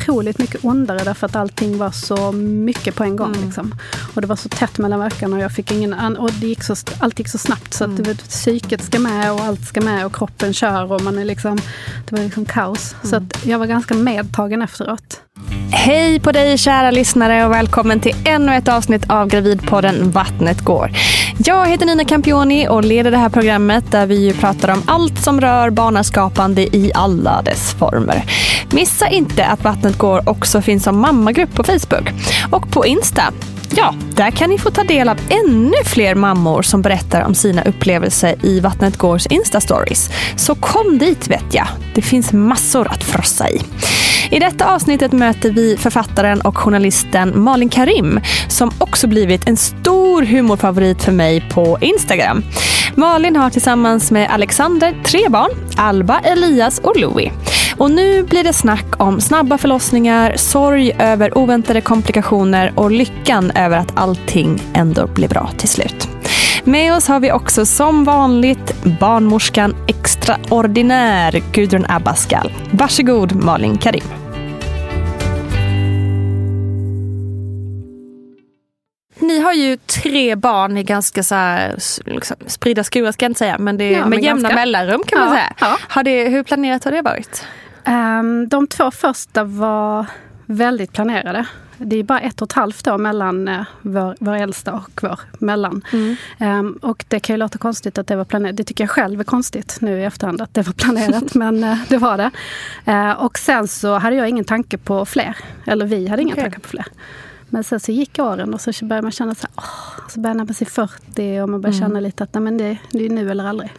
Otroligt mycket ondare därför att allting var så mycket på en gång. Mm. Liksom. Och det var så tätt mellan verkarna och jag fick ingen och det gick så, allt gick så snabbt så mm. att det, psyket ska med och allt ska med och kroppen kör och man är liksom, det var liksom kaos. Mm. Så att jag var ganska medtagen efteråt. Hej på dig kära lyssnare och välkommen till ännu ett avsnitt av Gravidpodden Vattnet går. Jag heter Nina Campioni och leder det här programmet där vi pratar om allt som rör barnaskapande i alla dess former. Missa inte att Vattnet går också finns som mammagrupp på Facebook och på Insta. Ja, där kan ni få ta del av ännu fler mammor som berättar om sina upplevelser i Vattnet Gårs Insta-stories. Så kom dit vet jag. Det finns massor att frossa i. I detta avsnittet möter vi författaren och journalisten Malin Karim som också blivit en stor humorfavorit för mig på Instagram. Malin har tillsammans med Alexander tre barn, Alba, Elias och Louie. Och nu blir det snack om snabba förlossningar, sorg över oväntade komplikationer och lyckan över att allting ändå blir bra till slut. Med oss har vi också som vanligt barnmorskan extraordinär Gudrun Abascal. Varsågod Malin Karim. Ni har ju tre barn i ganska så här, liksom, spridda skurar ska jag inte säga, men det är ja, med jämna ganska... mellanrum kan ja, man säga. Ja. Har det, hur planerat har det varit? Um, de två första var väldigt planerade. Det är bara ett och ett halvt år mellan uh, vår, vår äldsta och vår mellan. Mm. Um, och det kan ju låta konstigt att det var planerat. Det tycker jag själv är konstigt nu i efterhand att det var planerat, men uh, det var det. Uh, och sen så hade jag ingen tanke på fler. Eller vi hade ingen okay. tanke på fler. Men sen så gick åren och så började man känna så här, åh, så började man sig 40 och man började mm. känna lite att nej, men det, det är nu eller aldrig.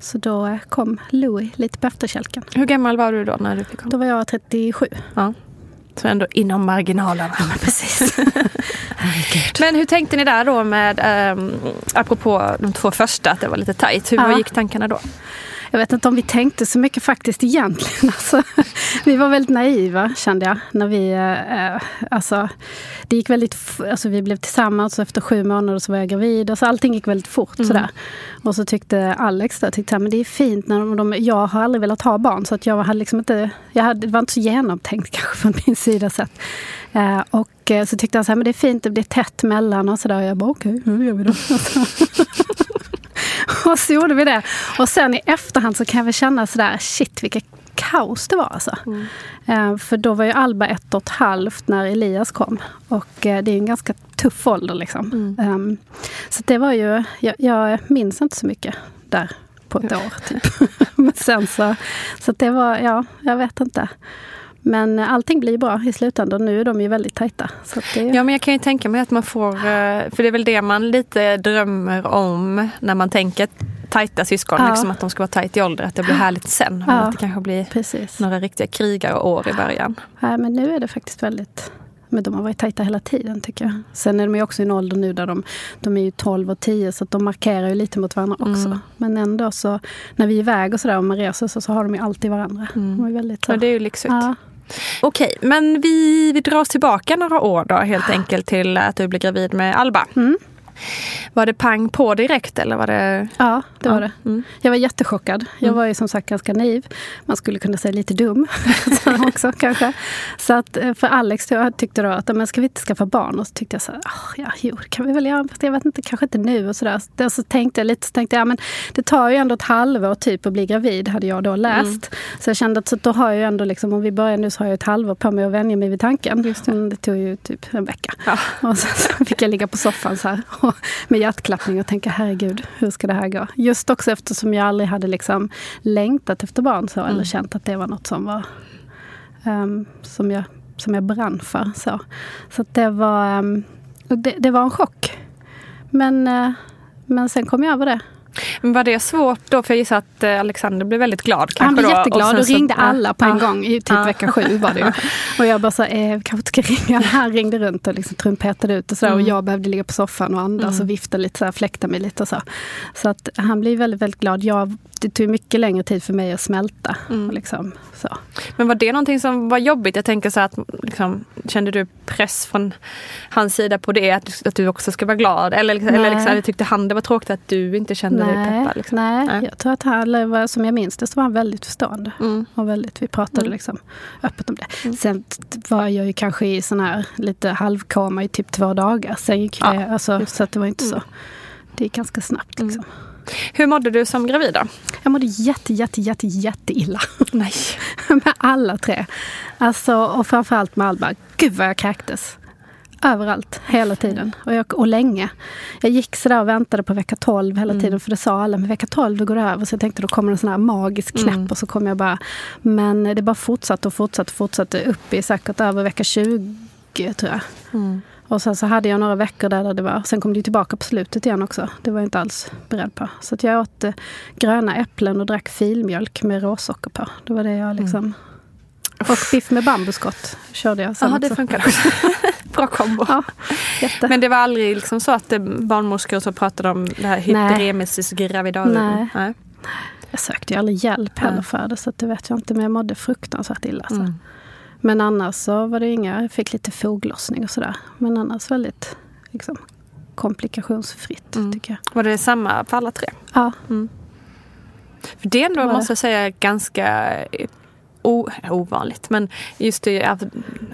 Så då eh, kom Louis lite på efterkälken. Hur gammal var du då när du fick honom? Då var jag 37. Ja. Så ändå inom marginalerna. Ja, men precis. men hur tänkte ni där då med, um, apropå de två första, att det var lite tajt. Hur ja. gick tankarna då? Jag vet inte om vi tänkte så mycket faktiskt egentligen. Alltså, vi var väldigt naiva kände jag. När vi, eh, alltså, det gick väldigt, alltså, vi blev tillsammans och efter sju månader så var jag gravid. Alltså, allting gick väldigt fort. Mm. Sådär. Och så tyckte Alex då, tyckte, men det är fint. när de, de, Jag har aldrig velat ha barn så att jag hade liksom inte, jag hade, det var inte så genomtänkt kanske från min sida sett. Eh, och eh, så tyckte han så här, men det är fint, det blir tätt mellan och sådär. Jag bara okej, okay, hur gör vi då? och så gjorde vi det. Och sen i efterhand så kan jag väl känna sådär, shit vilket kaos det var alltså. Mm. Eh, för då var ju Alba ett och ett halvt när Elias kom. Och eh, det är en ganska tuff ålder liksom. Mm. Um, så det var ju, jag, jag minns inte så mycket där på ett år. Typ. Men sen så, så det var, ja, jag vet inte. Men allting blir bra i slutändan. Nu är de ju väldigt tajta. Det... Ja, men jag kan ju tänka mig att man får, eh, för det är väl det man lite drömmer om när man tänker tajta syskon, ja. liksom att de ska vara tajt i ålder, att det blir härligt sen. Ja. att det kanske blir Precis. några riktiga krigarår i början. Ja, men nu är det faktiskt väldigt men de har varit tajta hela tiden tycker jag. Sen är de ju också i en ålder nu där de, de är ju 12 och 10 så de markerar ju lite mot varandra också. Mm. Men ändå så, när vi är iväg och sådär och man reser så, så har de ju alltid varandra. Mm. De är väldigt, så. Ja, det är ju lyxigt. Ja. Okej, men vi, vi drar oss tillbaka några år då helt enkelt till att du blev gravid med Alba. Mm. Var det pang på direkt eller var det? Ja, det var det. Mm. Jag var jättechockad. Jag mm. var ju som sagt ganska naiv. Man skulle kunna säga lite dum också kanske. Så att eh, för Alex jag tyckte då att, men ska vi inte skaffa barn? Och så tyckte jag så här, oh, ja, jo, det kan vi väl göra. Jag vet inte, kanske inte nu och sådär. Så, så tänkte jag lite, så tänkte jag, ja, men det tar ju ändå ett halvår typ att bli gravid, hade jag då läst. Mm. Så jag kände att så då har jag ändå liksom, om vi börjar nu så har jag ett halvår på mig att vänja mig vid tanken. Just det. det tog ju typ en vecka. Ja. Och sen så fick jag ligga på soffan så här med hjärtklappning och tänka herregud, hur ska det här gå? Just också eftersom jag aldrig hade liksom längtat efter barn så, mm. eller känt att det var något som var um, som, jag, som jag brann för. Så, så det, var, um, det, det, var en chock. Men, uh, men sen kom jag över det. Men var det svårt då? För jag gissar att eh, Alexander blev väldigt glad. Han blev då, jätteglad och, och ringde så, alla på en gång i typ ja. vecka sju var det ju. Och jag bara så, eh, kanske ska ringa. Han ringde runt och liksom trumpetade ut och så. Mm. Och jag behövde ligga på soffan och andas mm. och vifta lite, så här, fläkta mig lite och så. Så att han blev väldigt, väldigt glad. Jag, det tog mycket längre tid för mig att smälta. Mm. Liksom, så. Men var det någonting som var jobbigt? Jag tänker så att liksom, kände du press från hans sida på det? Att, att du också ska vara glad? Eller, eller liksom, tyckte han det var tråkigt att du inte kände Nej. Liksom? Nej, Nej, jag tror att han, som jag minns det, så var han väldigt förstående. Mm. Och väldigt, vi pratade mm. liksom öppet om det. Mm. Sen var jag ju kanske i sån här lite halvkoma i typ två dagar. Sen gick det, ja, alltså, så det var inte så. Mm. Det gick ganska snabbt liksom. Mm. Hur mådde du som gravid då? Jag mådde jätte, jätte, jätte, jätteilla. Nej. med alla tre. Alltså, och framförallt med Alba. Gud vad jag kräktes. Överallt, hela tiden. Och, jag, och länge. Jag gick sådär och väntade på vecka 12 hela mm. tiden. För det sa alla, men vecka 12 då går det över. Så jag tänkte då kommer en sån här magisk knäpp. Mm. Och så kom jag bara... Men det bara fortsatte och fortsatte och fortsatte upp i säkert över vecka 20 tror jag. Mm. Och sen så hade jag några veckor där, det var. Sen kom det tillbaka på slutet igen också. Det var jag inte alls beredd på. Så att jag åt eh, gröna äpplen och drack filmjölk med råsocker på. Det var det jag mm. liksom... Mm. Och biff med bambuskott körde jag sen Jaha, det funkar också. Bra kombo. Ja, Men det var aldrig liksom så att barnmorskor så pratade om det här hyperemesis gravidarum? Nej. Nej. Jag sökte ju aldrig hjälp heller för det så det vet jag inte. Men jag mådde fruktansvärt illa. Så. Mm. Men annars så var det inga, jag fick lite foglossning och sådär. Men annars väldigt liksom, komplikationsfritt mm. tycker jag. Var det samma för alla tre? Ja. Mm. För det ändå, måste jag säga, ganska o, ovanligt. Men just i,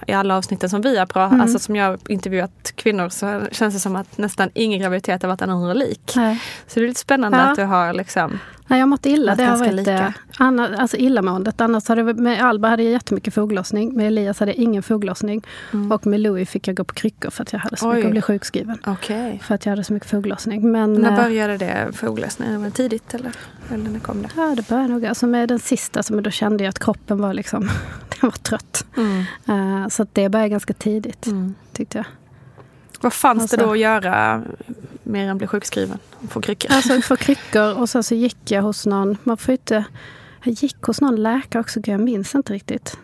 i alla avsnitten som vi har pratat, mm. alltså som jag har intervjuat kvinnor så känns det som att nästan ingen graviditet har varit en andra lik. Nej. Så det är lite spännande ja. att du har liksom Nej, jag har mått illa. Det har varit lika. Anna, alltså illamåendet. Annars hade, med Alba hade jag jättemycket foglossning. Med Elias hade jag ingen foglossning. Mm. Och med Louis fick jag gå på kryckor för att jag hade så Oj. mycket att bli sjukskriven. Okay. För att jag hade så mycket foglossning. Men, när eh, började det foglossningen? Tidigt eller, eller när kom det? Ja, det började nog. Alltså med den sista, så då kände jag att kroppen var liksom, den var trött. Mm. Uh, så det började ganska tidigt, mm. tyckte jag. Vad fanns alltså, det då att göra mer än bli sjukskriven? Få kryckor? Alltså få kryckor och sen så gick jag hos någon, man får inte, jag gick hos någon läkare också, jag minns inte riktigt.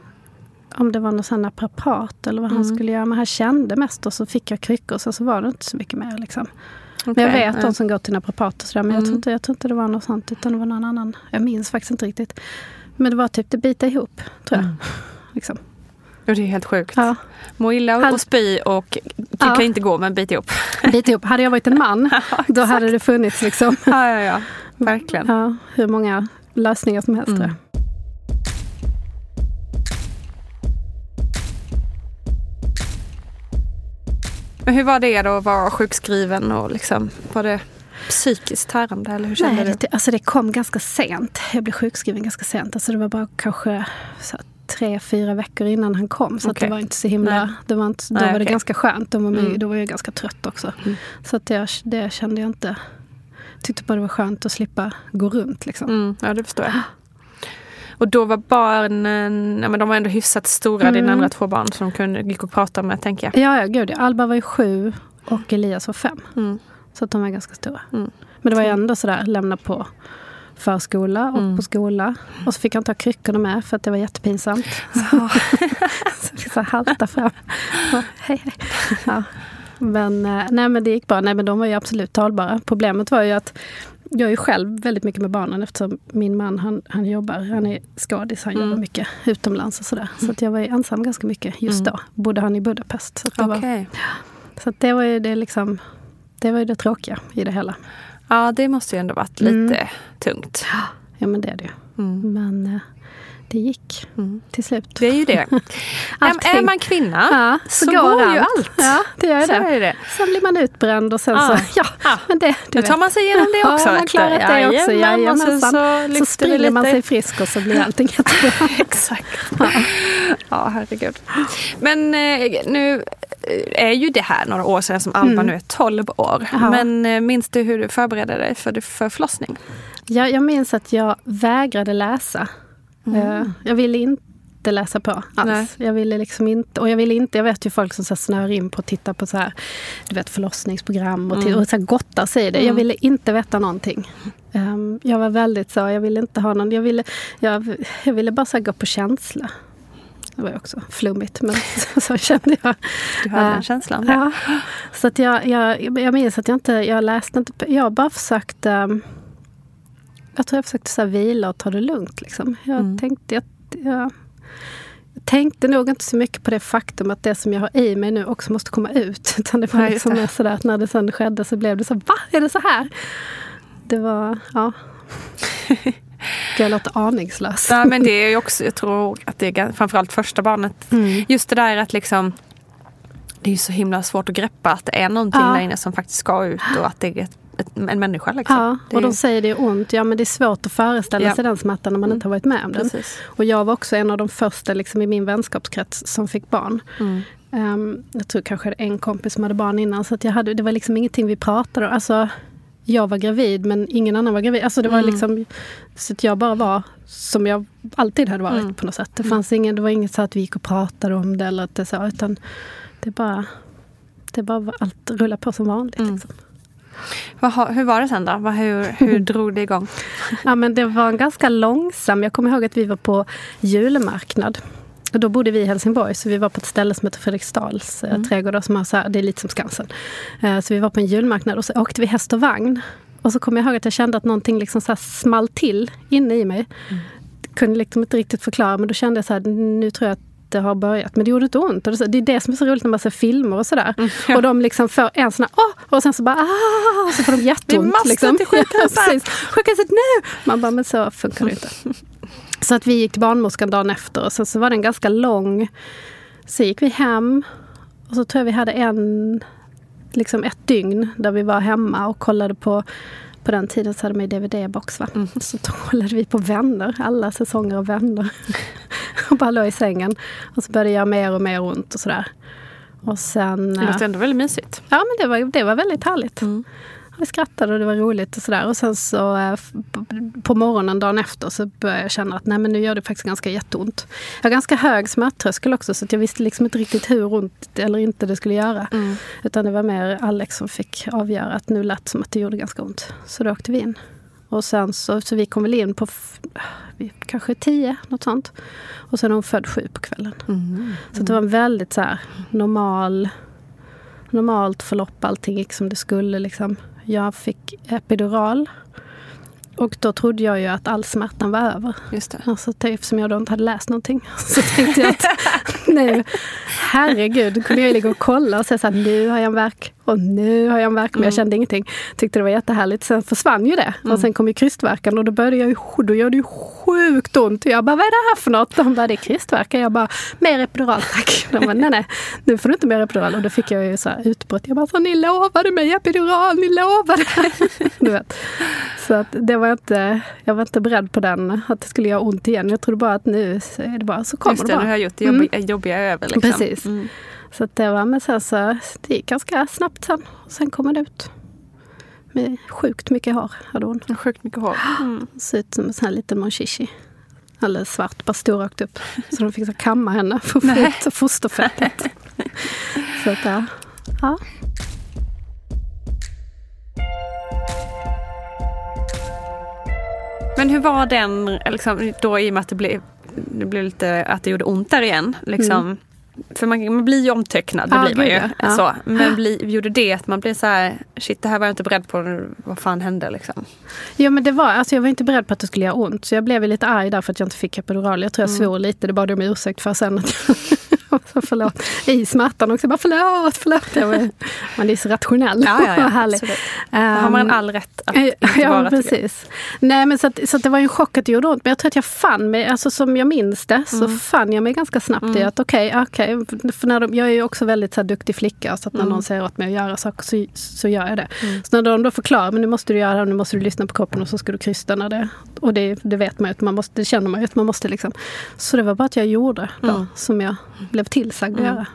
Om det var någon sån naprapat eller vad mm. han skulle göra. Men han kände mest och så fick jag kryckor och sen så var det inte så mycket mer. Liksom. Men jag vet ja. de som går till naprapater och sådär, men jag, tror Mm. inte, jag tror inte det var något sånt, utan det var någon annan. Jag minns faktiskt inte riktigt. Men det var typ det bita ihop, tror jag. Mm. Liksom. Och det är helt sjukt. Ja, Må illa och, Hade- spy och typ Ja. kan inte gå men bit ihop. bita ihop. Hade jag varit en man, då hade det funnits liksom, Ja, ja, ja. Verkligen. ja, hur många lösningar som helst. Mm. Tror jag. Men hur var det då att vara sjukskriven och liksom, var det psykiskt tärande eller hur kände Nej, du? det, alltså det kom ganska sent. Jag blev sjukskriven ganska sent. Alltså det var bara kanske så här, tre, fyra veckor innan han kom. Så att Okej. det var inte så himla... Nej. Det var inte, då Nej, var det okej. ganska skönt. Då var, man, Mm. då var jag ganska trött också. Mm. Så att det, det kände jag inte... tyckte bara det var skönt att slippa gå runt. Liksom. Mm, ja, det förstår jag. Och då var barnen, ja men de var ändå hyfsat stora, Mm. dina andra två barn som de kunde, gick och prata med tänker jag. Ja, ja, gud. Alba var ju sju och Elias var fem. Mm. Så att de var ganska stora. Mm. Men det var ju ändå sådär, lämna på förskola och Mm. på skola. Och så fick jag inte ha kryckorna med för att det var jättepinsamt. Så, så fick jag halta fram. Och, hej, hej. Ja. Men, eh, nej, men det gick bra. Nej, men de var ju absolut talbara. Problemet var ju att jag är ju själv väldigt mycket med barnen eftersom min man han, han jobbar, han är skadis, han Mm. jobbar mycket utomlands och sådär. Så att jag var ju ensam ganska mycket just Mm. då. Bodde han i Budapest. Så, det, var, Okej. så det var ju det liksom det var ju det tråkiga i det hela. Ja, det måste ju ändå varit lite Mm. tungt. Ja men det är det ju. Mm. Men eh, det gick Mm. till slut. Det är ju det. är, man kvinna ja, så, går ju allt. Ja, det gör Så det. är det. Sen blir man utbränd och sen Ja. så, ja, Ja. men det, du Nu tar man sig igenom det Ja, också. man vet du. klarar det också. Så, Jajamensan. så, Så vi springer man sig frisk och så blir allting jättebra. Exakt. Ja. herregud. Men eh, nu är ju det här några år sedan som Alba Mm. nu är 12 år. Ja. Men eh, minns du hur du förberedde dig för, för förlossning? Ja, jag minns att jag vägrade läsa. Eh, Jag ville inte läsa på alls. Mm. Nej. Jag ville liksom inte, och jag ville inte, jag vet ju folk som så snör in på att titta på så här, du vet förlossningsprogram och, Mm. och så här gottar sig i det. Jag ville inte veta någonting. Ehm, jag var väldigt så, jag ville inte ha någon, jag ville, jag, jag ville bara så gå på känsla. Det var ju också flummigt men så, så kände jag. Du hade den känslan? Ja. Så att jag, jag, jag minns att jag inte, jag läste inte, jag bara försökte jag tror jag försökte så vila och ta det lugnt. Liksom. Jag, Mm. tänkte, jag, jag tänkte nog inte så mycket på det faktum att det som jag har i mig nu också måste komma ut. Utan det var Nej, liksom det. sådär att när det sen skedde så blev det så Va? Är det så här? Det var, ja. Jag låter aningslös. Ja, men det är ju också, jag tror att det är framförallt första barnet. Mm. Just det där att liksom det är ju så himla svårt att greppa att det är någonting Ja. där inne som faktiskt ska ut och att det är ett, ett, en människa. Liksom. Ja, Det och de säger det är ont. Ja, men det är svårt att föreställa Ja. sig den smärtan när man Mm. inte har varit med om den. Precis. Och jag var också en av de första liksom, i min vänskapskrets som fick barn. Mm. Ehm, jag tror kanske en kompis som hade barn innan. Så att jag hade, det var liksom ingenting vi pratade om. Alltså, jag var gravid men ingen annan var gravid. Alltså, det var Mm. liksom, så att jag bara var som jag alltid hade varit Mm. på något sätt. Det, fanns ingen, det var inget så att vi gick och pratade om det. Eller att det så, utan det bara, det bara var allt rullade på som vanligt. Mm. Liksom. Vad hur var det sen då? Hur, hur drog det igång? Ja, men det var en ganska långsam. Jag kommer ihåg att vi var på julmarknad. Och då bodde vi i Helsingborg, så vi var på ett ställe som heter Fredriksdals eh, trädgård. och Som så här, det är lite som Skansen. Eh, så vi var på en julmarknad och så åkte vi häst och vagn. Och så kommer jag ihåg att jag kände att någonting liksom så small till inne i mig. Kunde liksom inte riktigt förklara, men då kände jag så här, nu tror jag att det har börjat. Men det gjorde inte ont. Och det, är det som är så roligt när man ser filmer och sådär. Och de liksom får en sån här, åh! Och sen så bara, ah! Och så får de jätteont. Vi måste liksom. till sjukhuset. Ja. Sjukhuset nu! Man bara, men så funkar det inte. Så att vi gick till barnmorskan dagen efter och sen så var den ganska lång. Så gick vi hem och så tror jag vi hade en, liksom ett dygn där vi var hemma och kollade på på den tiden så hade man ju DVD-box. Va? Så då kollade vi på Vänner, alla säsonger av Vänner. och bara låg i sängen. Och så började jag mer och mer ont och sådär. Och sen... Det låter ändå väldigt mysigt. Ja, men det var, det var väldigt härligt. Mm. Vi skrattade och det var roligt och sådär. Och sen så eh, på morgonen dagen efter så började jag känna att nej men nu gör det faktiskt ganska jätteont. Jag har ganska hög smärttröskel också så att jag visste liksom inte riktigt hur ont eller inte det skulle göra. Mm. Utan det var mer Alex som fick avgöra att nu lät som att det gjorde ganska ont. Så då åkte vi in. Och sen så, så vi kom väl in på kanske tio, något sånt. Och sen är hon född sju på kvällen. Mm. Så det var en väldigt så här, normal normalt förlopp, allting gick som det skulle. Liksom. Jag fick epidural. Och då trodde jag ju att all smärtan var över. Just det. Alltså, eftersom jag då inte hade läst någonting. Så tänkte jag att nu, herregud, kunde jag ligga och kolla och säga så här, nu har jag en verk och nu har jag en verk, men jag mm. kände ingenting. Tyckte det var jättehärligt. Sen försvann ju det. Mm. Och sen kom ju krystvärkan och då började jag ju, då gör det ju sjukt ont. Jag bara, vad är det här för något? De bara, det är krystvärkan. Jag bara, mer epidural tack. De bara, nej nej, nu får du inte mer epidural. Och då fick jag ju så här utbrott. Jag bara, så, ni lovade mig epidural, ni lovade. du vet. Så att det var inte, jag var inte beredd på den, att det skulle göra ont igen. Jag trodde bara att nu är det bara, så kommer Just det, det bara. nu har gjort det jobbiga, mm. jobbiga över. Liksom. Precis. Mm. Så att det var, men sen så, det gick ganska snabbt sen. Sen kom det ut. Med sjukt mycket hår hade hon. Sjukt mycket hår. Mm. Såg ut som en sån här liten monchichi. Alldeles svart, bara stor rakt upp. Så de fick så kamma henne för att få ut fosterfettet. så att, ja. ja. Men hur var den, liksom, då i och med att det blev, det blev lite, att det gjorde ont där igen? Liksom, mm. För man, man blir ju omtöcknad, det ah, blir man ju. Ja. Så. Men bli, gjorde det att man blev så här, shit det här var jag inte beredd på, vad fan hände liksom? Ja men det var, alltså jag var inte beredd på att det skulle göra ont. Så jag blev lite arg där för att jag inte fick epidural. Jag tror jag mm. svor lite, det bad jag om ursäkt för sen. Att så förlåt. I smärtan också. Bara förlåt, förlåt. Var, man är så rationell. Ja, ja, ja, härlig. Um, har man all rätt att inte ja, vara precis. Nej, men så, att, så att det var en chock att det gjorde ont. Men jag tror att jag fann mig, alltså som jag minns det, så mm. fann jag mig ganska snabbt mm. i att okej, okay, okej. Okay. För när de, jag är ju också väldigt så här, duktig flicka, så att när mm. någon säger åt mig att göra saker så, så gör jag det. Mm. Så när de då förklarar, men nu måste du göra det, nu måste du lyssna på kroppen och så ska du krysta när det... Och det, det vet man ju, att man måste, det känner man ju att man måste liksom. Så det var bara att jag gjorde då, mm. som jag blev tillsagd att mm. göra.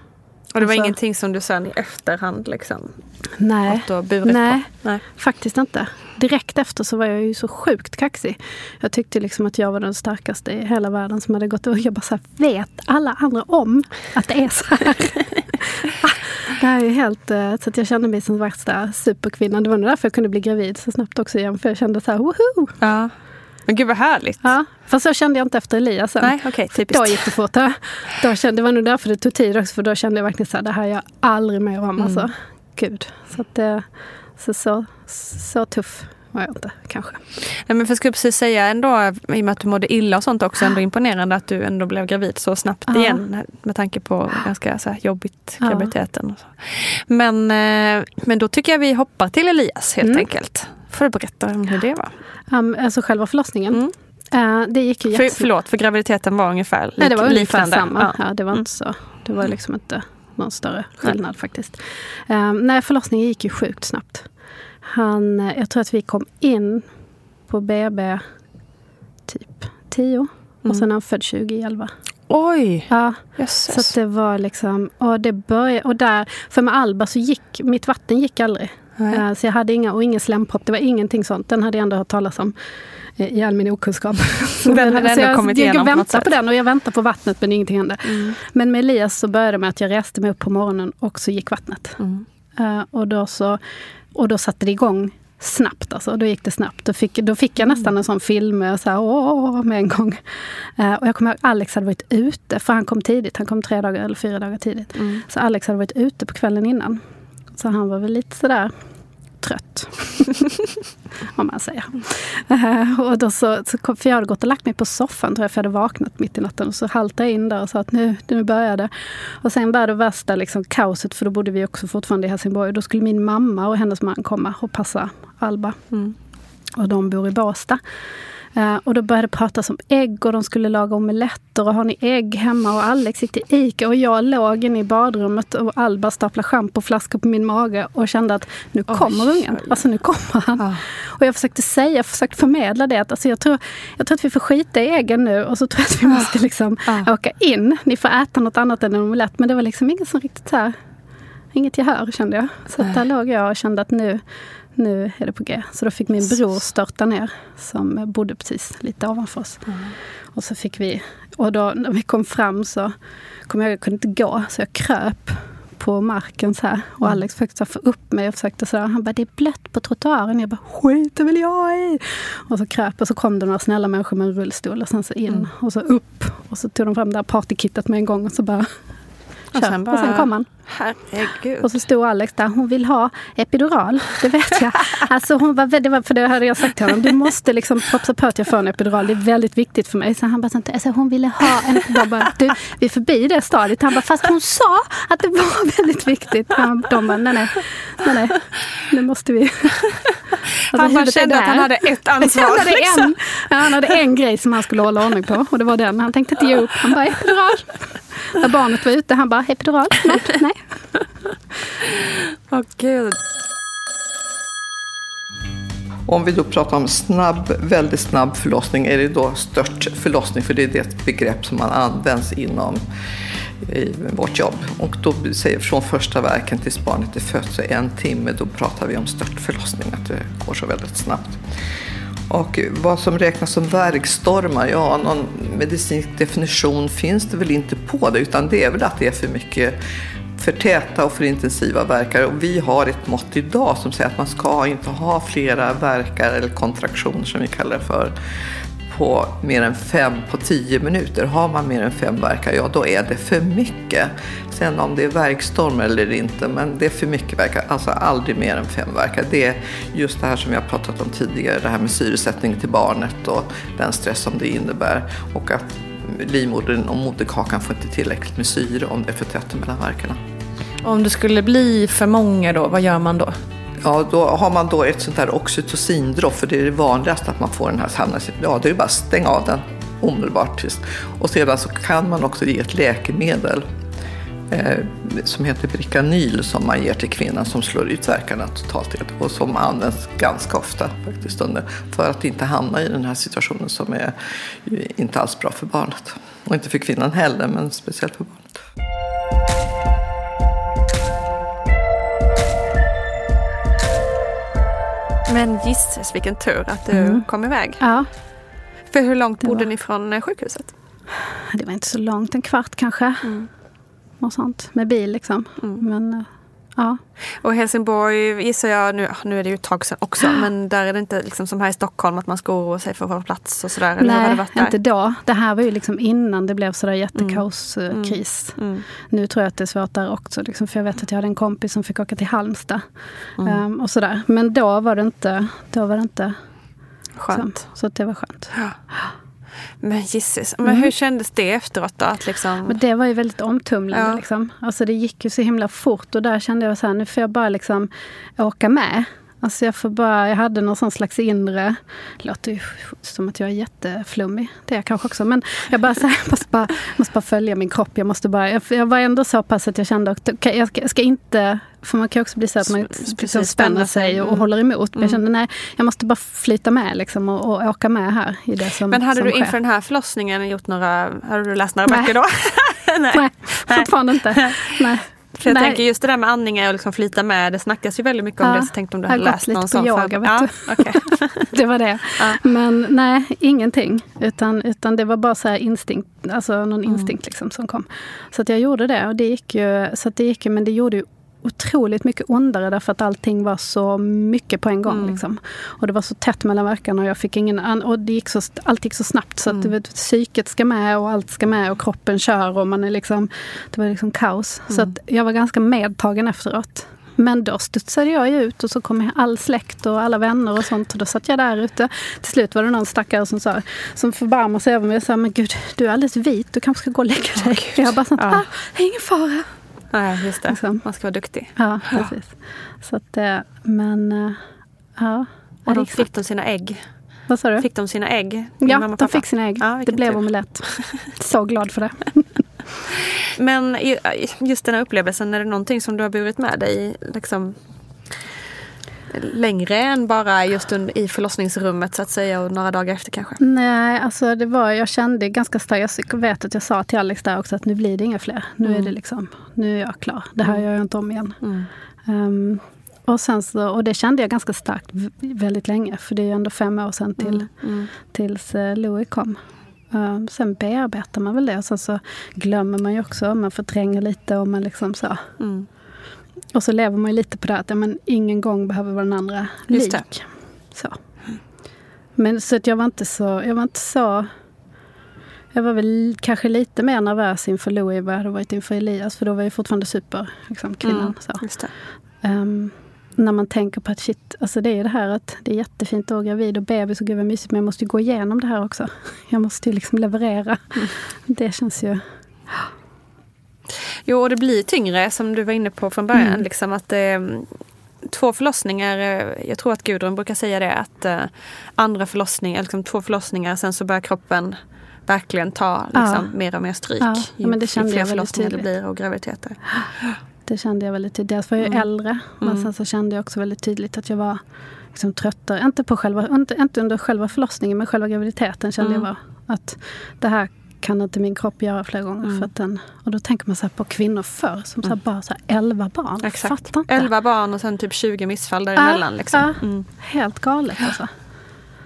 Och det var alltså, ingenting som du sen i efterhand liksom? Nej, nej, nej, faktiskt inte. Direkt efter så var jag ju så sjukt kaxig. Jag tyckte liksom att jag var den starkaste i hela världen som hade gått och jag bara så här, vet alla andra om att det är så här? det här är helt, eh, så att jag kände mig som värsta superkvinnan. Det var nog därför jag kunde bli gravid så snabbt också igen. För jag kände så här, woho! Ja. Men gud vad härligt. Ja, fast så kände jag inte efter Elias sen. Nej, okay, typiskt. Då gick det fort. Då kände, det var nog därför det tog tid också, för då kände jag verkligen så här, det här är jag aldrig mer om. Mm. Alltså. Gud. Så, att det, så, så, så tuff var jag inte kanske. Nej, men för jag skulle precis säga ändå, i och med att du mådde illa och sånt också, ändå imponerande att du ändå blev gravid så snabbt ja. igen. Med tanke på ganska så här, jobbigt graviditeten. Ja. Men, eh, men då tycker jag vi hoppar till Elias helt mm. enkelt. Får du berätta om hur det var? Um, alltså själva förlossningen. Mm. Uh, det gick ju för, Förlåt, för graviditeten var ungefär lik, Nej, det var ungefär samma. Ja. ja. det var mm. inte så. Det var liksom inte någon större skillnad nej. faktiskt. Um, nej, förlossningen gick ju sjukt snabbt. Han, eh, jag tror att vi kom in på BB typ 10 mm. och sen är han född 2011. Oj! Ja, Jesus. så det var liksom, och det började, och där, för med Alba så gick, mitt vatten gick aldrig. Uh, så jag hade inga, och ingen slempropp, det var ingenting sånt. Den hade jag ändå hört talas om i all min okunskap. den hade ändå jag, kommit jag, jag väntade på den och jag väntade på vattnet men ingenting hände. Mm. Men med Elias så började det med att jag reste mig upp på morgonen och så gick vattnet. Mm. Uh, och, då så, och då satte det igång snabbt. Alltså. Då gick det snabbt. Då fick, då fick jag mm. nästan en sån film så här, åh, med en gång. Uh, och jag kommer ihåg att Alex hade varit ute, för han kom tidigt. Han kom tre dagar eller fyra dagar tidigt. Mm. Så Alex hade varit ute på kvällen innan. Så han var väl lite sådär trött. om man säger. Uh, och då så, så kom, för jag hade gått och lagt mig på soffan, tror jag, för jag hade vaknat mitt i natten. Och så haltade jag in där och sa att nu, nu börjar det. Och sen började värsta liksom, kaoset, för då bodde vi också fortfarande i Helsingborg. Och då skulle min mamma och hennes man komma och passa Alba. Mm. Och de bor i Båstad. Uh, och då började det pratas om ägg och de skulle laga omeletter och har ni ägg hemma? Och Alex gick till Ica och jag låg inne i badrummet och Alba staplade schampoflaskor på min mage och kände att nu kommer oh, ungen. Alltså nu kommer han. Oh. Och jag försökte säga, jag försökte förmedla det att alltså jag, tror, jag tror att vi får skita i äggen nu och så tror jag att vi måste liksom oh. åka in. Ni får äta något annat än en omelett. Men det var liksom ingen som riktigt så här, inget gehör kände jag. Så där låg jag och kände att nu nu är det på G. Så då fick min bror störta ner, som bodde precis lite ovanför oss. Mm. Och så fick vi, och då när vi kom fram så kom jag, jag kunde inte gå, så jag kröp på marken så här. Och mm. Alex försökte få upp mig och försökte sådär. Han bara, det är blött på trottoaren. Jag bara, skiter väl jag i! Och så kröp och så kom det några snälla människor med en rullstol och sen så in mm. och så upp. Och så tog de fram det här partykittet med en gång och så bara kör. Och sen bara- och sen kom han. Herregud. Och så stod Alex där, hon vill ha epidural. Det vet jag. Alltså hon var, det var, för det hade jag sagt till honom. Du måste liksom propsa på att jag får en epidural. Det är väldigt viktigt för mig. Så han bara, alltså, hon ville ha en epidural. Bara, du, vi är förbi det stadiet. Han bara, fast hon sa att det var väldigt viktigt. Han, de bara, nej, nej, nej, nej. Nu måste vi... Alltså, han bara kände att han hade ett ansvar. Han hade, liksom. en, ja, han hade en grej som han skulle hålla ordning på och det var den. Han tänkte inte ge upp. Han bara epidural. När barnet var ute, han bara epidural. Nej. Åh gud. Om vi då pratar om snabb, väldigt snabb förlossning är det då stört förlossning för det är det begrepp som man används inom i vårt jobb. Och då säger från första verken tills barnet är fött så en timme, då pratar vi om stört förlossning, att det går så väldigt snabbt. Och vad som räknas som värkstormar, ja någon medicinsk definition finns det väl inte på det utan det är väl att det är för mycket för täta och för intensiva verkar. Och vi har ett mått idag som säger att man ska inte ha flera verkar eller kontraktioner som vi kallar det för på mer än fem på tio minuter. Har man mer än fem verkar, ja då är det för mycket. Sen om det är verkstorm eller inte, men det är för mycket verkar. Alltså aldrig mer än fem verkar. Det är just det här som vi har pratat om tidigare, det här med syresättning till barnet och den stress som det innebär. Och att livmodern och moderkakan får inte tillräckligt med syre om det är för tätt mellan verkarna. Om det skulle bli för många då, vad gör man då? Ja, då har man då ett sånt här oxytocindropp, för det är det vanligaste att man får den här samlingen. Ja, det är bara att stänga av den omedelbart. Och sedan så kan man också ge ett läkemedel eh, som heter Bricanyl som man ger till kvinnan som slår ut verkarna totalt och som används ganska ofta faktiskt under, för att inte hamna i den här situationen som är inte alls bra för barnet. Och inte för kvinnan heller, men speciellt för barnet. Men gisses vilken tur att du kom iväg. Ja, För hur långt Det bodde var- ni från eh, sjukhuset? det var inte så långt, en kvart kanske. Och sånt, med bil liksom. Men eh, ja. Och Helsingborg gissar jag, nu, nu är det ju ett tag sedan också, men där är det inte liksom som här i Stockholm att man ska oroa sig för att få plats och sådär? Nej, inte då. Det här var ju liksom innan det blev sådär jättekaoskris. Mm. Nu tror jag att det är svårt där också. Liksom, för jag vet att jag hade en kompis som fick åka till Halmstad. Mm. ehm, och sådär. Men då var det inte, då var det inte Skönt. så. Så att det var skönt. Men gisses, men hur kändes det efteråt då? Att liksom... Men det var ju väldigt omtumlande. Ja. Liksom. Alltså det gick ju så himla fort och där kände jag så här, nu får jag bara liksom åka med. Alltså jag, får bara, jag hade någon slags inre... Det låter ju som att jag är jätteflummig. Det är jag kanske också. Men jag bara, så här, jag måste, bara, måste bara följa min kropp. Jag, måste bara, jag, jag var ändå så pass att jag kände att okej, jag, ska, ska inte... För man kan också bli så att man liksom spänner sig. och, och Mm. håller emot. Men jag kände nej, jag måste bara flyta med liksom, och, och åka med här i det som Men hade som du sker. inför den här förlossningen gjort några, hade du läst några Nej. böcker då? Nej. Nej, fortfarande inte. Nej. För jag Nej. tänker just det där med andningar och liksom flyta med, det snackas ju väldigt mycket om Ja, det. Så tänkte om du jag har hade gått läst lite någon på sån. yoga, ja, okej. Det var det. Ja. Men nej, ingenting. Utan, utan det var bara så här instinkt, alltså någon Mm. instinkt liksom som kom. Så att jag gjorde det och det gick ju, så det gick ju, men det gjorde ju otroligt mycket ondare därför att allting var så mycket på en gång. Mm. Liksom. Och det var så tätt mellan verkarna och jag fick ingen an- och det gick så, allt gick så snabbt så att Mm. vet, psyket ska med och allt ska med och kroppen kör och man är liksom, det var liksom kaos. Så Mm. att jag var ganska medtagen efteråt. Men då studsade jag ut och så kom all släkt och alla vänner och sånt. Och då satt jag där ute. Till slut var det någon stackare som sa, som förbarmade sig över mig och sa, men gud, du är alldeles vit, du kanske ska gå och lägga dig. jag bara sånt, Ja. ah, ingen fara. Nej, just det. Liksom. Man ska vara duktig. Ja, precis. Så att, eh, men, eh, ja. Och Ja, gick fick de sina ägg. Vad sa du? Fick de sina ägg? ja, de fick sina ägg. Ja, det blev omelett. Så glad för det. Men ju- just den här upplevelsen, är det någonting som du har burit med dig liksom, längre än bara just i förlossningsrummet så att säga och några dagar efter kanske? Nej, alltså det var, jag kände ganska starkt, jag vet att jag sa till Alex där också att nu blir det inga fler. Nu är det liksom, nu är jag klar. Det här gör jag inte om igen. Mm. Ehm, och, sen så, och det kände jag ganska starkt väldigt länge. För det är ju ändå fem år sedan till, Mm. tills uh, Louis kom. Ehm, sen bearbetar man väl det. Och sen så glömmer man ju också. Man förtränger lite och man liksom så. Mm. Och så lever man ju lite på det att ja, men ingen gång behöver vara den andra Just det. lik. Så. Men så att jag var inte så, jag var inte så Jag var väl kanske lite mer nervös inför Louis vad jag hade varit inför Elias. För då var jag fortfarande super, liksom, kvinnan. Mm, så. det. Ehm, när man tänker på att shit, alltså det är det här att det är jättefint att vara gravid och bebis och gud vad mysigt, men jag måste ju gå igenom det här också. Jag måste ju liksom leverera. Mm. Det känns ju... Jo, och det blir tyngre som du var inne på från början. Mm. Liksom att eh, två förlossningar, eh, jag tror att Gudrun brukar säga det, att eh, andra förlossningar, liksom två förlossningar, sen så börjar kroppen verkligen ta liksom, mer och mer stryk. Ja, ju, men det ju kände fler jag förlossningar det tydligt. blir och graviditeter. Det kände jag väldigt tydligt. Dels var jag Mm. äldre, men Mm. sen så kände jag också väldigt tydligt att jag var liksom tröttare. Inte, på själva, inte, inte under själva förlossningen, men själva graviditeten kände Mm. jag var att det här kan inte min kropp göra flera gånger. Mm. För att den, och då tänker man så på kvinnor förr som så här bara så här 11 barn. Exakt. Fattar inte. 11 barn och sen typ 20 missfall däremellan. Ja, liksom. ja. Mm. Helt galet alltså.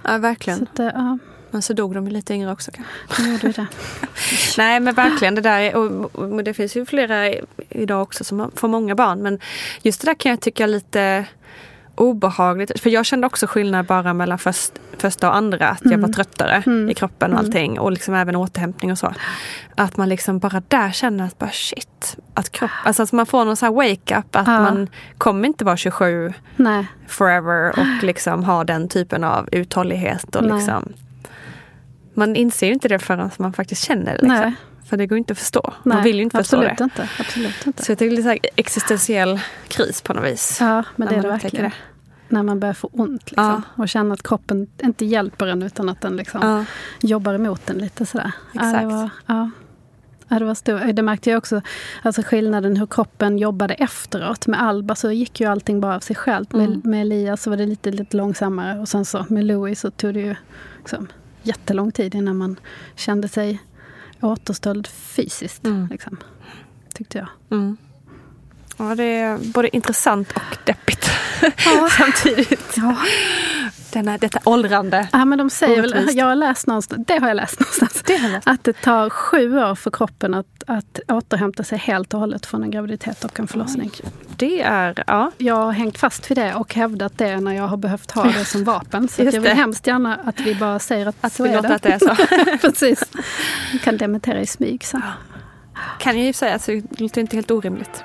ja, verkligen. Så att, ja, Men så dog de lite yngre också kanske. gjorde det. Nej men verkligen det där, är- och, och det finns ju flera idag också som får många barn. Men just det där kan jag tycka lite obehagligt. För jag kände också skillnad bara mellan först, första och andra. Att jag var tröttare i kroppen och allting. Och liksom även återhämtning och så. Att man liksom bara där känner att bara shit. Att kropp, alltså att man får någon sån här wake-up. Att Ja. man kommer inte vara 27 Nej, forever och liksom ha den typen av uthållighet. Och Nej. liksom, man inser ju inte det förrän man faktiskt känner det. Liksom. För det går inte att förstå. nej, man vill ju inte förstå absolut det. Inte, absolut inte. Så jag tycker det är så här existentiell kris på något vis. Ja, men det är det verkligen. När man börjar få ont liksom, och känner att kroppen inte hjälper en utan att den liksom Ja. jobbar emot en lite sådär. Ja, Exakt. det, var, ja. Ja, det var stor. Det märkte jag också, alltså skillnaden hur kroppen jobbade efteråt. Med Alba så gick ju allting bara av sig självt. Mm. Med, med Elias så var det lite, lite långsammare. Och sen så med Louis så tog det ju liksom, jättelång tid innan man kände sig återställd fysiskt. Mm. Liksom, tyckte jag. Mm. Ja, det är både intressant och deppigt samtidigt. Ja. Denna, detta åldrande. Ja, men de säger väl, jag har läst någonstans, det har jag läst någonstans, att det tar sju år för kroppen att, att återhämta sig helt och hållet från en graviditet och en förlossning. Det är, ja. Jag har hängt fast vid det och hävdat det när jag har behövt ha det som vapen. Så jag vill det. hemskt gärna att vi bara säger att, Att så är det. att det är så. Precis. Vi kan dementera i smyg sen. Kan jag ju säga, så det låter inte helt orimligt.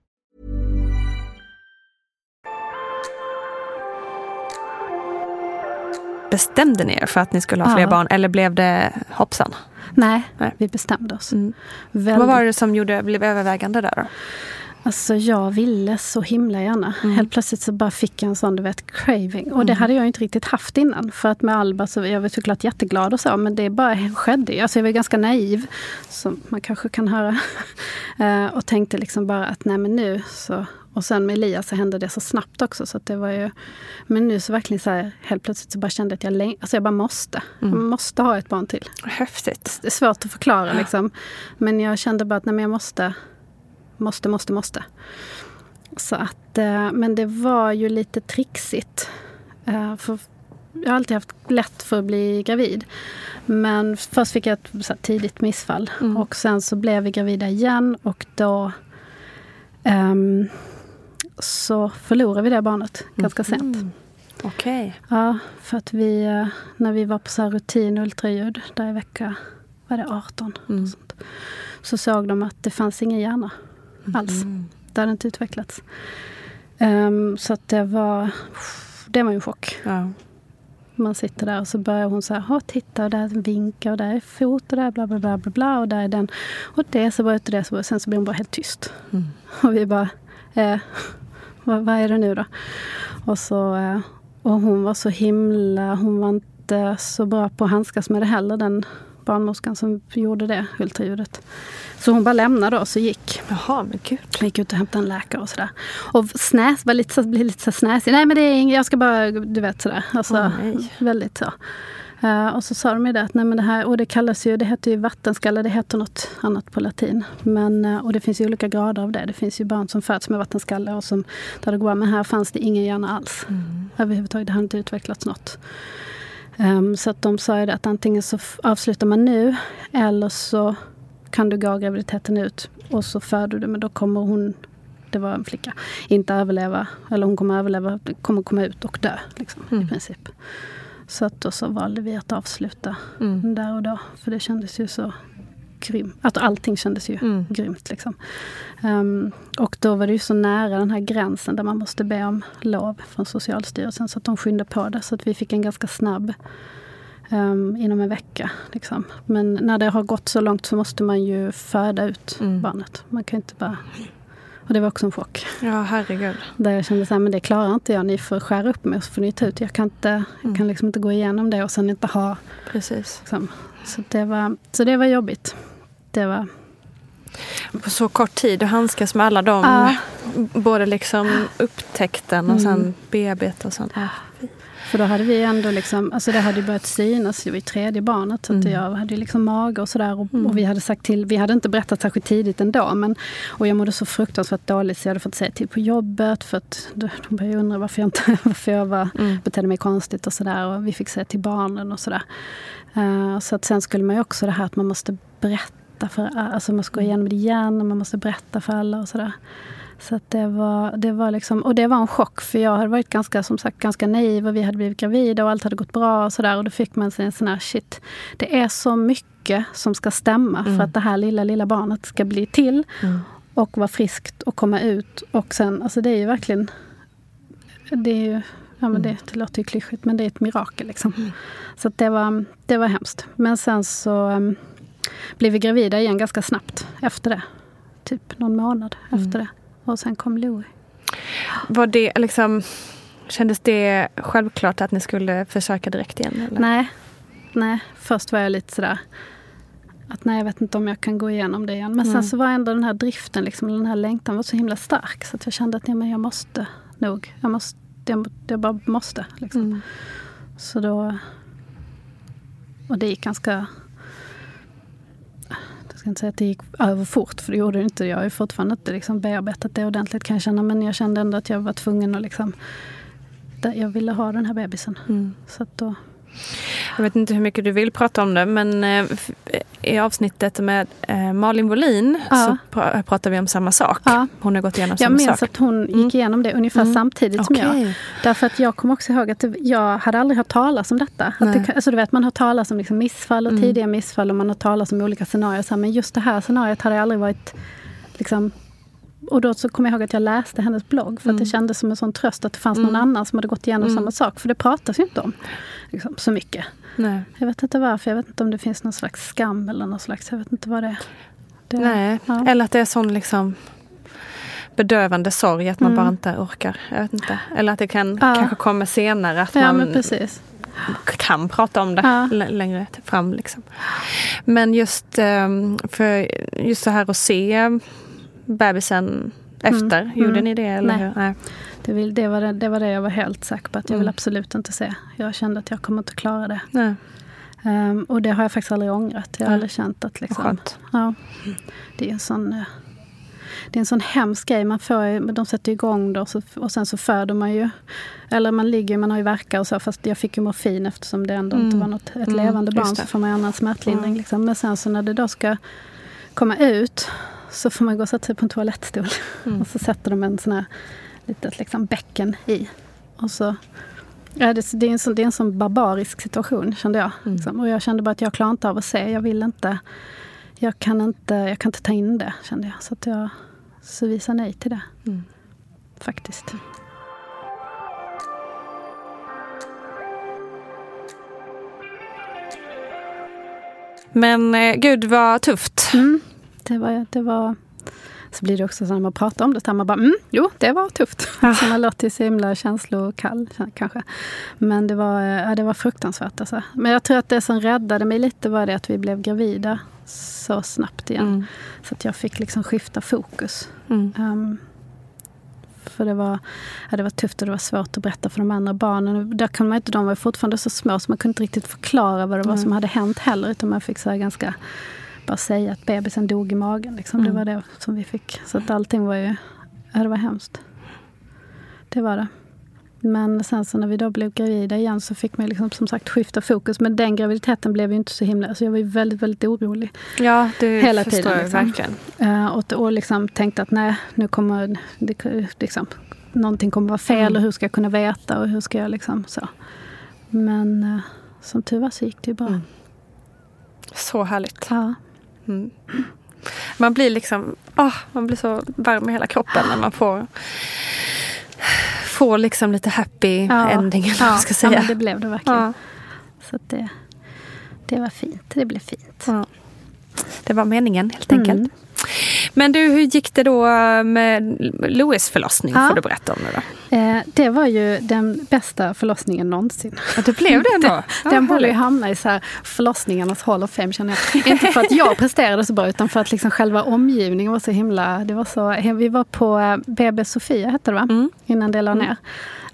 Bestämde ni er för att ni skulle ha fler Ja. barn eller blev det hoppsan? Nej, Nej. vi bestämde oss. Mm. Väldigt- Vad var det som gjorde, blev övervägande där då? Alltså jag ville så himla gärna. Helt plötsligt så bara fick jag en sån du vet, craving. Och det hade jag inte riktigt haft innan. För att med Alba så jag var såklart jätteglad och så. Men det bara skedde. Alltså jag var ganska naiv. Som man kanske kan höra. Eh, och tänkte liksom bara att nej men nu så. Och sen med Elias så hände det så snabbt också. Så det var ju, men nu så verkligen så här, helt plötsligt så bara kände jag att jag, alltså jag bara måste. Jag måste ha ett barn till. Häftigt. Det är svårt att förklara liksom. Men jag kände bara att nej, men jag måste, måste, måste, måste. Så att, eh, men det var ju lite trixigt. Eh, För jag har alltid haft lätt för att bli gravid. Men först fick jag ett tidigt missfall. Och sen så blev vi gravida igen och då ehm, så förlorade vi det barnet ganska sent. Okej. Ja, för att vi, eh, när vi var på så rutin ultraljud, där i vecka var det 18, Mm. och sånt, så såg de att det fanns ingen hjärna alls. Mm. Det hade inte utvecklats. Ehm, så att det var, det var ju en chock. Ja. Man sitter där och så börjar hon så här, "Åh, titta och där är en vinka och där är fot och där bla bla bla bla bla och där är den. Och det så börjar och det så börjar, sen så blir hon bara helt tyst. Mm. Och vi bara, eh, vad, vad är det nu då? Och så, eh, och hon var så himla, hon var inte så bra på att handskas med det heller den barnmorskan som gjorde det ultraljudet. Så hon bara lämnade oss och gick. Jaha, men gud. Gick ut och hämtade en läkare och sådär. Och snäs, var lite så, blev lite så snäsig. Nej men det är inget, jag ska bara, du vet sådär. Alltså, nej. väldigt så. Eh, och så sa de ju det att nej men det här, och det kallas ju, det heter ju vattenskalle, det heter något annat på latin. Men, eh, och det finns ju olika grader av det. Det finns ju barn som föds med vattenskalle och som, där det går. Men här fanns det ingen hjärna alls. Överhuvudtaget, det hade inte utvecklats något. Ehm, så att de sa ju det att antingen så avslutar man nu eller så kan du gå graviditeten ut och så föder du men då kommer hon, det var en flicka, inte överleva. Eller hon kommer överleva, kommer komma ut och dö liksom, i princip. Så att då så valde vi att avsluta där och då. För det kändes ju så grymt. Att allting kändes ju grymt. Liksom. Ehm, och då var det ju så nära den här gränsen där man måste be om lov från Socialstyrelsen. Så att de skyndade på det. Så att vi fick en ganska snabb ehm, inom en vecka. Liksom. Men när det har gått så långt så måste man ju föda ut barnet. Man kan inte bara... Och det var också en chock. Ja, herregud. Där jag kände så här, men det klarar inte jag. Ni får skära upp mig och så får ni ta ut. Jag kan, inte, jag kan liksom inte gå igenom det och sen inte ha... Precis. Liksom. Så, det var, så det var jobbigt. Det var... På så kort tid att handskas med alla de, Ja. både liksom upptäckten och sen bearbeta och sånt. Ja. För då hade vi ändå liksom, alltså det hade börjat synas, det var ju tredje barnet. Så att jag hade liksom mage och sådär. Och, och vi hade sagt till, vi hade inte berättat särskilt tidigt ändå. Men, och jag mådde så fruktansvärt dåligt så jag hade fått säga till på jobbet. För att de de började undra varför jag, inte, varför jag var, betedde mig konstigt och sådär. Och vi fick säga till barnen och sådär. Eh, så att sen skulle man ju också det här att man måste berätta för alltså man ska gå igenom det igen och man måste berätta för alla och sådär. Så det var, det var liksom, och det var en chock för jag hade varit ganska, som sagt, ganska naiv och vi hade blivit gravida och allt hade gått bra och sådär. Och då fick man sig en sån här shit. Det är så mycket som ska stämma för att det här lilla, lilla barnet ska bli till. Och vara friskt och komma ut. Och sen, alltså det är ju verkligen, det är ju, ja men det, det låter ju klyschigt men det är ett mirakel liksom. Så att det var, det var hemskt. Men sen så um, blev vi gravida igen ganska snabbt efter det. Typ någon månad efter det. Och sen kom Louie. Var det liksom, kändes det självklart att ni skulle försöka direkt igen? Eller? Nej, nej, först var jag lite sådär att nej, jag vet inte om jag kan gå igenom det igen. Men sen så var ändå den här driften, liksom, den här längtan var så himla stark. Så att jag kände att nej, men jag måste nog. Jag, måste, jag, jag bara måste. Liksom. Så då... Och det gick ganska... Ska inte säga att det gick över fort, för det gjorde det inte. Jag har ju fortfarande inte liksom bearbetat det ordentligt kan jag känna. Men jag kände ändå att jag var tvungen att liksom... Jag ville ha den här bebisen. Så att då... Jag vet inte hur mycket du vill prata om det, men eh, f- i avsnittet med eh, Malin Wollin Ja. så pra- pratar vi om samma sak. Ja. Hon har gått igenom Jag samma minns sak. att hon gick igenom det ungefär Mm. samtidigt som jag. Därför att jag kommer också ihåg att jag hade aldrig hört talas om detta. Att det, alltså du vet, man har talas om liksom missfall och Mm. tidiga missfall och man har talas om olika scenarier. Så här, Men just det här scenariot hade jag aldrig varit... Liksom, och då så kommer jag ihåg att jag läste hennes blogg för att det kändes som en sån tröst att det fanns någon Mm. annan som hade gått igenom Mm. samma sak. För det pratas ju inte om liksom, så mycket. Nej. Jag vet inte varför. Jag vet inte om det finns någon slags skam eller någon slags... Jag vet inte vad det är. Det, Nej. Ja. Eller att det är sån liksom bedövande sorg att man Mm. bara inte orkar. Jag vet inte. Eller att det kan Ja. kanske kommer senare. Att Ja, man kan prata om det längre fram. Liksom. Men just, ehm, för just så här att se bebisen efter. Mm. Gjorde Mm. ni det? Eller Nej. hur? Nej. Det, vill, det, var det, det var det jag var helt säker på att jag Mm. vill absolut inte se. Jag kände att jag kommer inte klara det. Nej. Ehm, och det har jag faktiskt aldrig ångrat. Jag har Ja. aldrig känt att liksom, skönt. ja, det är en sån eh, det är en sån hemsk grej. Man får, ju- de sätter igång då och sen så föder man ju. Eller man ligger man har ju verkar och så. Fast jag fick ju morfin eftersom det ändå inte Mm. var något, ett Mm, levande barn. Så får man gärna smärtlindring. Mm. Liksom. Men sen så när det då ska komma ut så får man gå och sätta sig på en toalettstol. Mm. Och så sätter de en sån här litet liksom bäcken i. Och så, ja, det, det, är en sån, det är en sån barbarisk situation kände jag. Mm. Liksom. Och jag kände bara att jag klarar inte av att se. Jag vill inte. Jag kan inte, jag kan inte ta in det kände jag. Så att jag så vi sa nej till det. Mm. Faktiskt. Men eh, gud vad tufft. Mm. Det var, det var, så blir det också så när man pratar om det, så man bara mm, jo, det var tufft. Så man låter så himla känslokall kanske. Men det var, ja, det var fruktansvärt. Alltså. Men jag tror att det som räddade mig lite var det att vi blev gravida så snabbt igen. Mm. Så att jag fick liksom skifta fokus. Mm. Ehm, för det var, ja, det var tufft och det var svårt att berätta för de andra barnen. Där kan man inte, de var fortfarande så små så man kunde inte riktigt förklara vad det var Nej. som hade hänt heller. Utan man fick så här ganska bara säga att bebisen dog i magen. Liksom. Mm. Det var det som vi fick. Så att allting var ju, det var hemskt. Det var det. Men sen så när vi då blev gravida igen så fick man liksom, som sagt skifta fokus. Men den graviditeten blev ju inte så himla... Alltså jag var ju väldigt, väldigt orolig. Ja, det Hela förstår tiden, liksom. verkligen. Eh, och, och liksom tänkte att nej, nu kommer det, liksom, någonting kommer vara fel Mm. och hur ska jag kunna veta och hur ska jag liksom så. Men eh, som tur var så gick det ju bra. Mm. Så härligt. Ja. Mm. Man blir liksom, ah, man blir så varm i hela kroppen när man får Får liksom lite happy Ja. ending Ja, man ska ja, säga. men det blev det verkligen. Ja. Så det, det var fint. Det blev fint. Ja. Det var meningen helt Mm. Men du, hur gick det då med Louis förlossning? Ja. Får du berätta om nu då. Eh, det var ju den bästa förlossningen någonsin. Ja, det blev det ändå. Den borde ju hamna i så här förlossningarnas Hall of Fame känner jag. Inte för att jag presterade så bra utan för att liksom själva omgivningen var så himla... Det var så, vi var på eh, BB Sofia hette det va? Mm. Innan det la ner.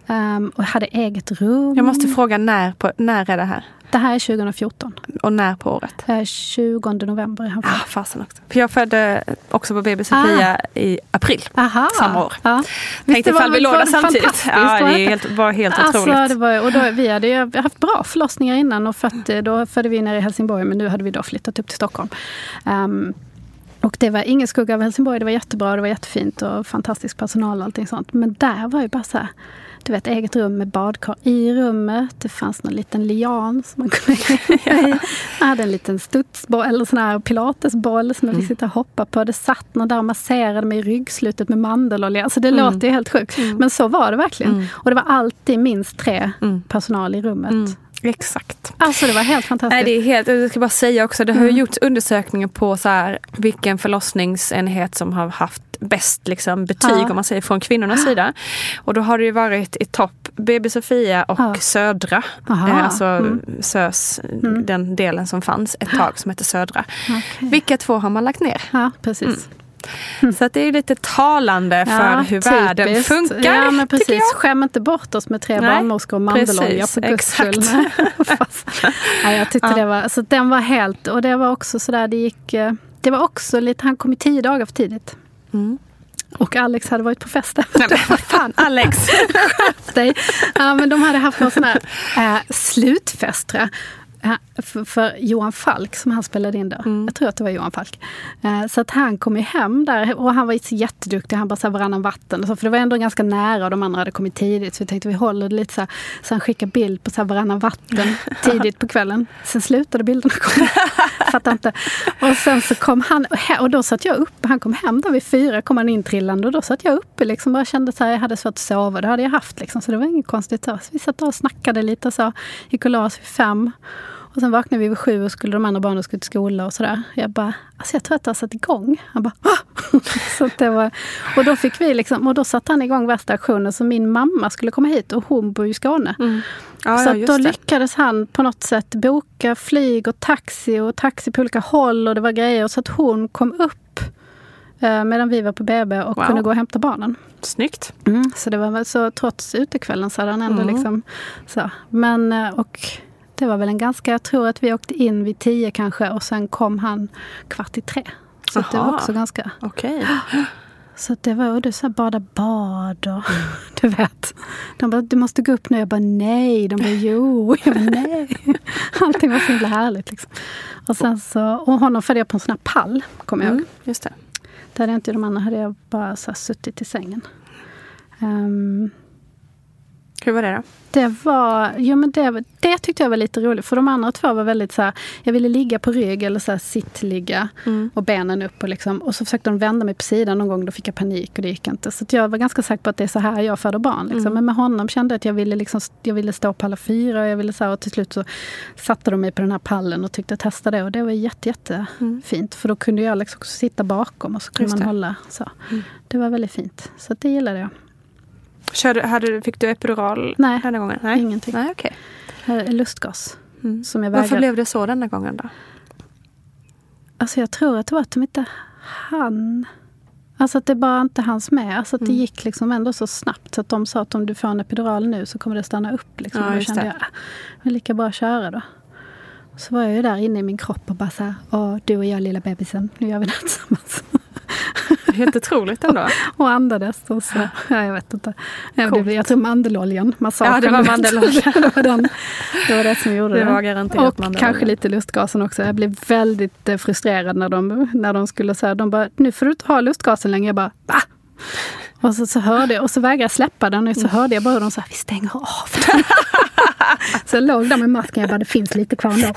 Ehm, och hade eget rum. Jag måste fråga när, på, när är det här? Det här är 2014. Och när på året? Eh, 20 november är han född. Ah, fasen också. För jag födde också på BB Sofia i april. Aha. samma år. Ja. Tänkte ifall vi låg där samtidigt. Ja, det helt, var helt Alltså, otroligt. det var, och då, vi hade ju haft bra förlossningar innan och fött, då födde vi nere i Helsingborg men nu hade vi då flyttat upp till Stockholm. Ehm, och det var ingen skugga av Helsingborg, det var jättebra, det var jättefint och fantastisk personal och allting sånt. Men där var ju bara så här, du vet eget rum med badkar i rummet. Det fanns någon liten lian som man kunde ja. i. Jag hade en liten studsboll, eller sån här pilatesboll som jag Mm. fick sitta och hoppa på. Det satt någon där och masserade mig i ryggslutet med mandelolja. Alltså det Mm. låter ju helt sjukt. Men så var det verkligen. Mm. Och det var alltid minst tre Mm. personal i rummet. Mm. Exakt. Alltså det var helt fantastiskt. Nej, det är helt, jag ska bara säga också, det har Mm. gjorts undersökningar på så här, vilken förlossningsenhet som har haft bäst liksom, betyg Ja. om man säger från kvinnornas sida. Och då har det ju varit i topp BB Sofia och Ja. Södra. Aha. Eh, alltså Mm. SÖS, Mm. den delen som fanns ett tag som hette Södra. Okej. Vilka två har man lagt ner? Ja, precis. Så att det är lite talande för Ja, hur typiskt. världen funkar. Ja, men precis. Skäm inte bort oss med tre barnmorskor och mandelolja för guds skull. ja, jag tyckte Ja. det var, så den var helt, och det var också sådär, det gick, eh, det var också lite, han kom ju tio dagar för tidigt. Mm. Och Alex hade varit på festen. Nej, men fan, Alex! dig. Ja, men de hade haft någon sån här eh, slutfest tror jag. För, för Johan Falk som han spelade in då. Jag tror att det var Johan Falk. Eh, Så att han kom ju hem där och han var jätteduktig. Han bara så varannan vatten. Så, för det var ändå ganska nära och de andra hade kommit tidigt. Så vi tänkte vi håller det lite så här. Så han skickade bild på så varannan vatten tidigt på kvällen. Sen slutade bilderna komma. Fattar inte. Och sen så kom han och då satt jag uppe. Han kom hem där vid fyra kom han intrillande och då satt jag uppe liksom. Bara kände så här, jag hade svårt att sova. Det hade jag haft liksom. Så det var inget konstigt. Så vi satt där och snackade lite och så. Gick och la oss vid fem. Och sen vaknade vi vid sju och skulle de andra barnen skulle till skola och sådär. Jag bara, alltså jag tror att det har satt igång. Han bara, "Ah!" så det var, Och då fick vi liksom, och då satte han igång värsta aktionen. Så min mamma skulle komma hit och hon bor i Skåne. Ja, så ja, då det. lyckades han på något sätt boka flyg och taxi och taxi på olika håll och det var grejer. Så att hon kom upp eh, medan vi var på BB och Wow. kunde gå och hämta barnen. Snyggt. Mm, så det var väl så trots utekvällen så hade han ändå Mm. liksom så. Men eh, och det var väl en ganska, jag tror att vi åkte in vid tio kanske och sen kom han kvart i tre. Så det var också ganska, Okej. så det var, och du så här, bada bad och du vet. De bara, du måste gå upp nu. Jag bara, nej. De bara, jo. Jag bara, nej. Allting var så himla härligt liksom. Och sen så, och honom följde jag på en sån här pall, kommer jag ihåg. Mm, just det. Det hade jag inte de andra hade jag bara så suttit i sängen. Ehm, Hur var det då? det var, jo men det, det tyckte jag var lite roligt. För de andra två var väldigt så här, jag ville ligga på rygg eller så här sittligga och benen upp. Och, liksom, och så försökte de vända mig på sidan någon gång, då fick jag panik och det gick inte. Så jag var ganska säker på att det är så här jag föder barn. Liksom. Men med honom kände jag att jag ville, liksom, jag ville stå på alla fyra. Och, jag ville så här, och till slut så satte de mig på den här pallen och tyckte testa det. Och det var jätte, jätte fint. För då kunde jag liksom också sitta bakom och så kunde Just man det. hålla. Så. Det var väldigt fint. Så det gillade jag. Körde, hade, du- fick du epidural Nej, denna gången? Nej, ingenting. Nej. Eh, Lustgas. Mm. Som jag Varför blev det så denna gången då? Alltså jag tror att det var att de inte hann. Alltså att det bara inte hanns med. Alltså att Mm. det gick liksom ändå så snabbt. Så att de sa att om du får en epidural nu så kommer det stanna upp. Liksom. Ja, då kände det. jag, ah, men lika bra att köra då. Så var jag ju där inne i min kropp och bara så här, Åh, du och jag lilla bebisen, nu gör vi det här tillsammans. Helt otroligt ändå. och andades. Och så, ja, jag vet inte. Jag, Coolt. blev, jag tror mandeloljan, massagen. Ja, det var mandeloljan. det, var den, det var det som gjorde Det det. var garanterat Och kanske lite lustgasen också. Jag blev väldigt eh, frustrerad när de, när de skulle säga, de bara, nu får du inte ha lustgasen längre. Jag bara, va? Och så, så hörde jag, och så vägrade jag släppa den och så hörde jag bara hur de sa, vi stänger av den. så jag låg där med masken, jag bara, det finns lite kvar ändå.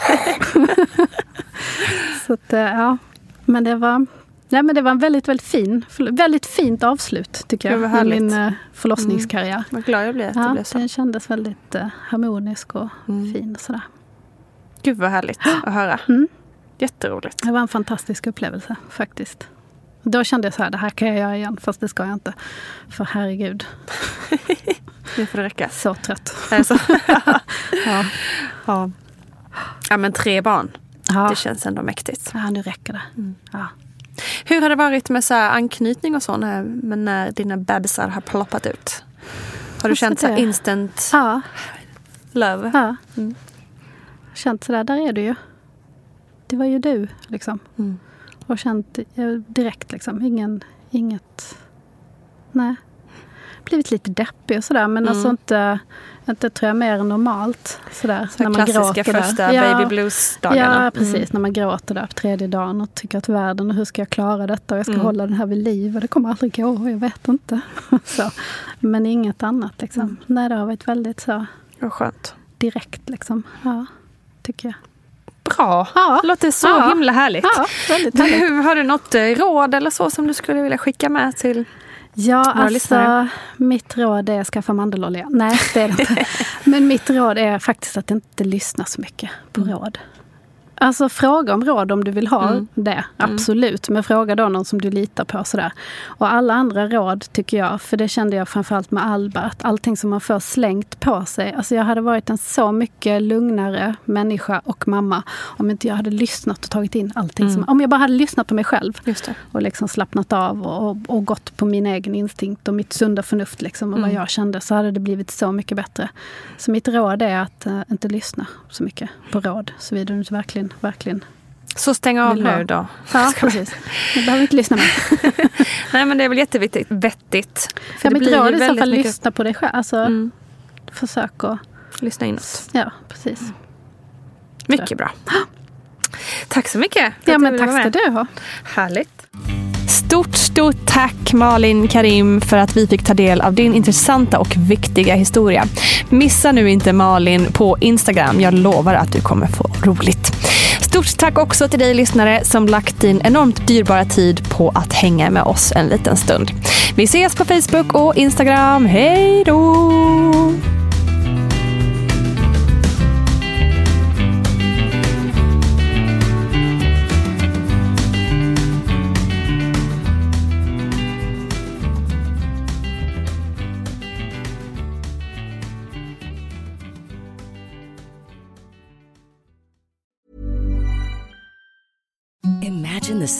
så att, eh, ja. Men det var, nej, men det var en väldigt, väldigt fin, väldigt fint avslut tycker jag. Härligt. min eh, förlossningskarriär. Vad glad jag blir att det Ja, blev så. den kändes väldigt eh, harmonisk och Mm. fin och sådär. Gud vad härligt att höra. Mm. Jätteroligt. Det var en fantastisk upplevelse faktiskt. Då kände jag så här, det här kan jag göra igen, fast det ska jag inte. För herregud, Nu får det räcka. så trött. Alltså. Ja, ja. ja men tre barn. ja. Det känns ändå mäktigt. ja nu räcker det. Mm. Ja. Hur har det varit med så här anknytning och så när, men när dina bebisar har ploppat ut? Har du Alltså känt så här instant Ja, love? ja. Mm. Känt sådär, där är du ju. Det var ju du, liksom. Mm. Och känt direkt, liksom. Ingen, inget... Nej. Blivit lite deppig och sådär, men Mm. alltså inte, inte tror jag mer än normalt. Sådär, Så här klassiska där. första Ja. baby blues-dagarna. Ja, precis. Mm. När man gråter där på tredje dagen och tycker att världen, hur ska jag klara detta? Och jag ska Mm. hålla den här vid liv och det kommer aldrig gå och jag vet inte. så. Men inget annat liksom. Mm. Nej, det har varit väldigt så Vad skönt. direkt liksom. Ja, tycker jag. Bra. Ja. Låter så Ja. himla härligt. Ja, härligt. Du, har du något eh, råd eller så som du skulle vilja skicka med till Ja, alltså lyssnare. mitt råd är att skaffa mandelolja. Nej, det är det inte. Men mitt råd är faktiskt att inte lyssna så mycket på Mm. råd. Alltså fråga om råd om du vill ha Mm. det, absolut. Men fråga då någon som du litar på. Sådär. Och alla andra råd tycker jag, för det kände jag framförallt med Alba, att allting som man får slängt på sig. Alltså jag hade varit en så mycket lugnare människa och mamma om inte jag hade lyssnat och tagit in allting. Mm. Som, om jag bara hade lyssnat på mig själv och liksom slappnat av och, och, och gått på min egen instinkt och mitt sunda förnuft liksom, och Mm. vad jag kände så hade det blivit så mycket bättre. Så mitt råd är att eh, inte lyssna så mycket på råd, såvida du inte verkligen, verkligen Så stäng av Vill nu då. Ja, precis. Jag behöver inte lyssna mer. Nej men det är väl jätteviktigt. Vettigt. För Ja, det mitt råd är i så fall mycket- lyssna på dig själv. Alltså, Mm. försök att... Lyssna inåt. Ja, precis. bättre. Mycket bra. Tack så mycket. Ja, men tack ska du ha. Härligt. Stort, stort tack Malin Karim för att vi fick ta del av din intressanta och viktiga historia. Missa nu inte Malin på Instagram. Jag lovar att du kommer få roligt. Stort tack också till dig lyssnare som lagt din enormt dyrbara tid på att hänga med oss en liten stund. Vi ses på Facebook och Instagram. Hej då! Service